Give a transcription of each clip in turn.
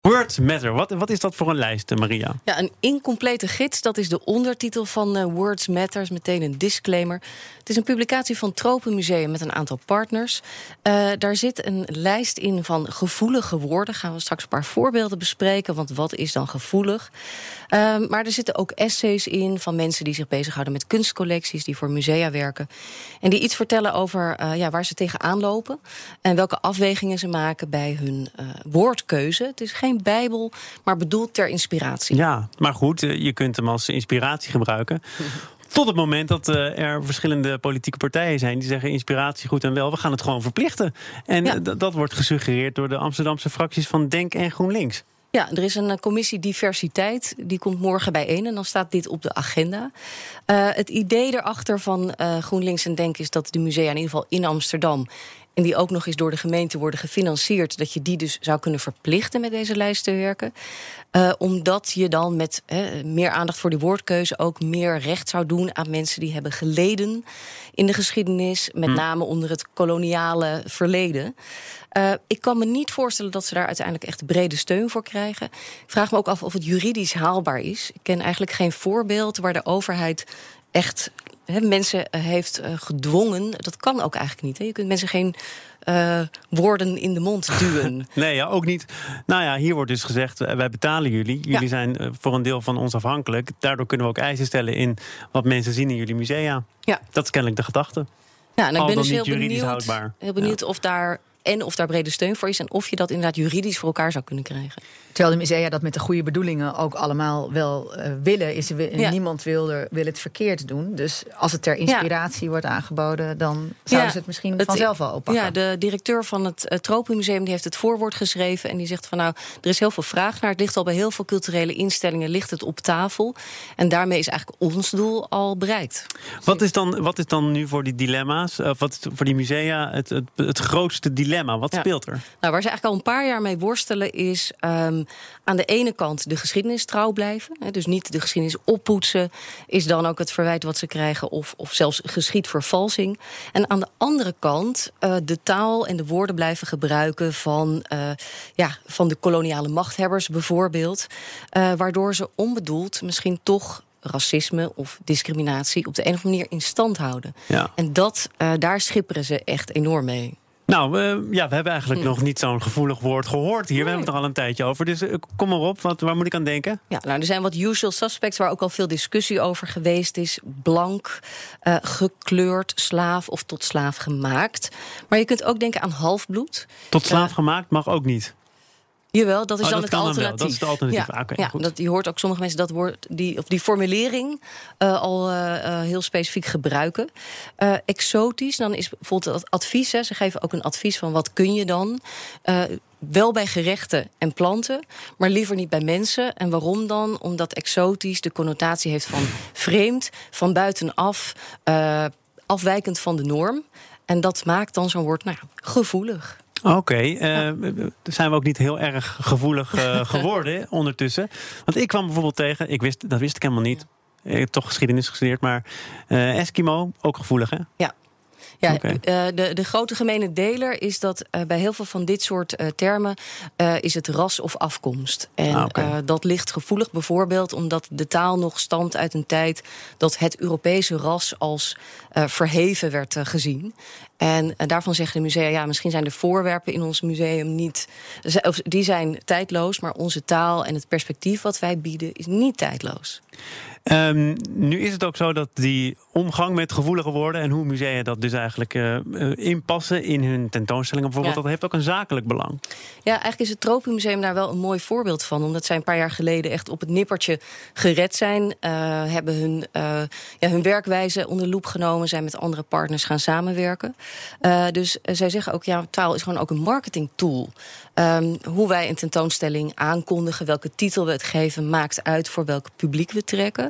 Words Matter. Wat, wat is dat voor een lijst, Maria? Ja, een incomplete gids, dat is de ondertitel van uh, Words Matters. Meteen een disclaimer. Het is een publicatie van Tropenmuseum met een aantal partners. Uh, daar zit een lijst in van gevoelige woorden. Gaan we straks een paar voorbeelden bespreken, want wat is dan gevoelig? Uh, maar er zitten ook essays in van mensen die zich bezighouden met kunstcollecties, die voor musea werken. En die iets vertellen over ja, waar ze tegenaan lopen en welke afwegingen ze maken bij hun woordkeuze. Het is geen geen Bijbel, maar bedoeld ter inspiratie. Ja, maar goed, eh, je kunt hem als inspiratie gebruiken. Tot het moment dat uh, er verschillende politieke partijen zijn die zeggen: inspiratie goed en wel, we gaan het gewoon verplichten. En ja. dat wordt gesuggereerd door de Amsterdamse fracties van Denk en GroenLinks. Ja, er is een commissie diversiteit. Die komt morgen bijeen en dan staat dit op de agenda. Uh, het idee erachter van uh, GroenLinks en Denk is dat de musea in ieder geval in Amsterdam en die ook nog eens door de gemeente worden gefinancierd, dat je die dus zou kunnen verplichten met deze lijst te werken. Uh, omdat je dan met meer aandacht voor die woordkeuze ook meer recht zou doen aan mensen die hebben geleden in de geschiedenis, met hm. name onder het koloniale verleden. Uh, ik kan me niet voorstellen dat ze daar uiteindelijk echt brede steun voor krijgen. Ik vraag me ook af of het juridisch haalbaar is. Ik ken eigenlijk geen voorbeeld waar de overheid echt mensen eh, heeft eh, gedwongen. Dat kan ook eigenlijk niet. Je kunt mensen geen uh, woorden in de mond duwen. nee, ja, ook niet. Nou ja, hier wordt dus gezegd: wij betalen jullie. Jullie zijn voor een deel van ons afhankelijk. Daardoor kunnen we ook eisen stellen in wat mensen zien in jullie musea. Ja. Dat is kennelijk de gedachte. Ja, en ik ben dus heel benieuwd, houdbaar. heel benieuwd of daar en of daar brede steun voor is en of je dat inderdaad juridisch voor elkaar zou kunnen krijgen. Terwijl de musea dat met de goede bedoelingen ook allemaal wel uh, willen. Is Niemand wil, er, wil het verkeerd doen. Dus als het ter inspiratie wordt aangeboden, dan zouden ze het misschien het, vanzelf wel oppakken. Ja, de directeur van het uh, Tropenmuseum die heeft het voorwoord geschreven. En die zegt van nou, er is heel veel vraag naar. Het ligt al bij heel veel culturele instellingen, ligt het op tafel. En daarmee is eigenlijk ons doel al bereikt. Wat is dan, wat is dan nu voor die dilemma's, of wat voor die musea het, het, het grootste dilemma? Wat speelt er? Nou, waar ze eigenlijk al een paar jaar mee worstelen is. Um, aan de ene kant de geschiedenis trouw blijven. Hè, dus niet de geschiedenis oppoetsen, is dan ook het verwijt wat ze krijgen, of, of zelfs geschiedvervalsing. En aan de andere kant uh, de taal en de woorden blijven gebruiken van, uh, ja, van de koloniale machthebbers bijvoorbeeld. Uh, waardoor ze onbedoeld misschien toch racisme of discriminatie op de een of andere manier in stand houden. Ja. En dat, uh, daar schipperen ze echt enorm mee. Nou, uh, ja, we hebben eigenlijk hm. nog niet zo'n gevoelig woord gehoord hier. We hebben het er al een tijdje over. Dus uh, kom maar op, wat, waar moet ik aan denken? Ja, nou, er zijn wat usual suspects waar ook al veel discussie over geweest is. Blank, uh, gekleurd, slaaf of tot slaaf gemaakt. Maar je kunt ook denken aan halfbloed. Tot slaaf gemaakt mag ook niet. Jawel, dat is oh, dan het alternatief. dat is het alternatief. Ja, okay, ja dat, je hoort ook sommige mensen dat woord, die, of die formulering uh, al uh, heel specifiek gebruiken. Uh, exotisch, dan is bijvoorbeeld het advies. Hè, ze geven ook een advies van wat kun je dan. wel bij gerechten en planten, maar liever niet bij mensen. En waarom dan? Omdat exotisch de connotatie heeft van vreemd, van buitenaf, afwijkend van de norm. En dat maakt dan zo'n woord nou, gevoelig. Oké, okay, uh, zijn we ook niet heel erg gevoelig uh, geworden ondertussen? Want ik kwam bijvoorbeeld tegen, ik wist, dat wist ik helemaal niet. Ik heb toch geschiedenis gestudeerd, maar uh, Eskimo, ook gevoelig hè? Ja, ja, okay. uh, de, de grote gemene deler is dat uh, bij heel veel van dit soort uh, termen is het ras of afkomst. En ah, okay. dat ligt gevoelig bijvoorbeeld omdat de taal nog stamt uit een tijd dat het Europese ras als verheven werd gezien. En daarvan zeggen de musea, ja, misschien zijn de voorwerpen in ons museum niet. Die zijn tijdloos, maar onze taal en het perspectief wat wij bieden is niet tijdloos. Um, nu is het ook zo dat die omgang met gevoelige woorden en hoe musea dat dus eigenlijk uh, inpassen in hun tentoonstellingen bijvoorbeeld, dat heeft ook een zakelijk belang. Ja, eigenlijk is het Tropenmuseum daar wel een mooi voorbeeld van, omdat zij een paar jaar geleden echt op het nippertje gered zijn, uh, hebben hun, uh, ja, hun werkwijze onder loep genomen, zijn met andere partners gaan samenwerken. dus zij zeggen ook, ja, taal is gewoon ook een marketingtool. Um, hoe wij een tentoonstelling aankondigen, welke titel we het geven, maakt uit voor welk publiek we trekken.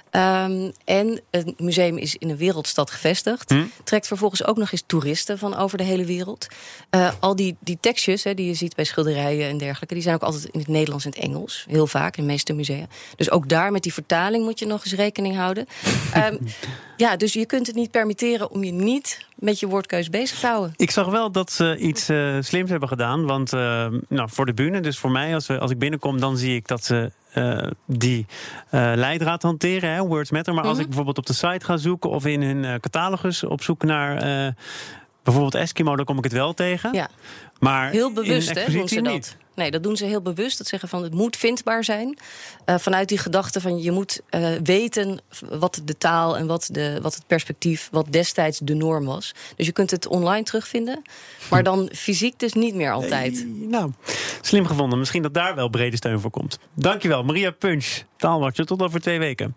Ehm, en het museum is in een wereldstad gevestigd. Hm? Trekt vervolgens ook nog eens toeristen van over de hele wereld. Uh, al die, die tekstjes hè, die je ziet bij schilderijen en dergelijke, die zijn ook altijd in het Nederlands en het Engels. Heel vaak in de meeste musea. Dus ook daar met die vertaling moet je nog eens rekening houden. um, ja, dus je kunt het niet permitteren om je niet met je woordkeus bezig te houden. Ik zag wel dat ze iets uh, slims hebben gedaan. Want uh, nou, voor de bühne, dus voor mij, als, we, als ik binnenkom, dan zie ik dat ze uh, die leidraad hanteren, hè, Words Matter. Maar als mhm. ik bijvoorbeeld op de site ga zoeken of in hun uh, catalogus op zoek naar bijvoorbeeld Eskimo, dan kom ik het wel tegen. Ja. Maar heel bewust, hè, doen ze dat. Nee, dat doen ze heel bewust. Dat zeggen van het moet vindbaar zijn. Uh, vanuit die gedachte van je moet uh, weten wat de taal en wat, de, wat het perspectief, wat destijds de norm was. Dus je kunt het online terugvinden, maar dan fysiek dus niet meer altijd. nou, slim gevonden. Misschien dat daar wel brede steun voor komt. Dankjewel, Maria Punch, taalwatcher. Tot over twee weken.